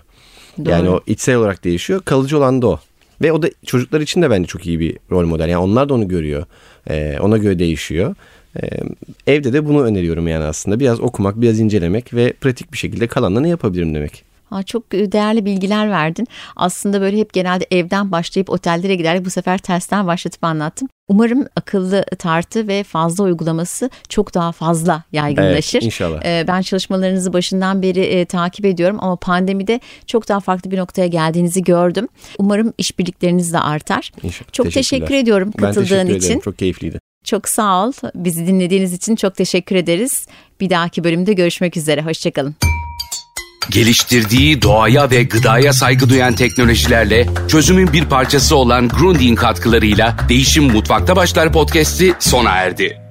Yani Doğru. o içsel olarak değişiyor. Kalıcı olan da o. Ve o da çocuklar için de bence çok iyi bir rol model. Yani onlar da onu görüyor. Ee, ona göre değişiyor. Ee, evde de bunu öneriyorum yani aslında. Biraz okumak, biraz incelemek ve pratik bir şekilde kalanla ne yapabilirim demek. Ha, çok değerli bilgiler verdin. Aslında böyle hep genelde evden başlayıp otellere giderek bu sefer tersten başlatıp anlattım. Umarım akıllı tartı ve fazla uygulaması çok daha fazla yaygınlaşır. Evet, inşallah. Ee, Ben çalışmalarınızı başından beri e, takip ediyorum ama pandemide çok daha farklı bir noktaya geldiğinizi gördüm. Umarım işbirlikleriniz de artar. İnşallah. Çok teşekkür ediyorum Ben katıldığın teşekkür için. ederim. Çok keyifliydi. Çok sağ ol. Bizi dinlediğiniz için çok teşekkür ederiz. Bir dahaki bölümde görüşmek üzere. Hoşçakalın. Geliştirdiği doğaya ve gıdaya saygı duyan teknolojilerle çözümün bir parçası olan Grundig katkılarıyla Değişim Mutfakta Başlar podcast'i sona erdi.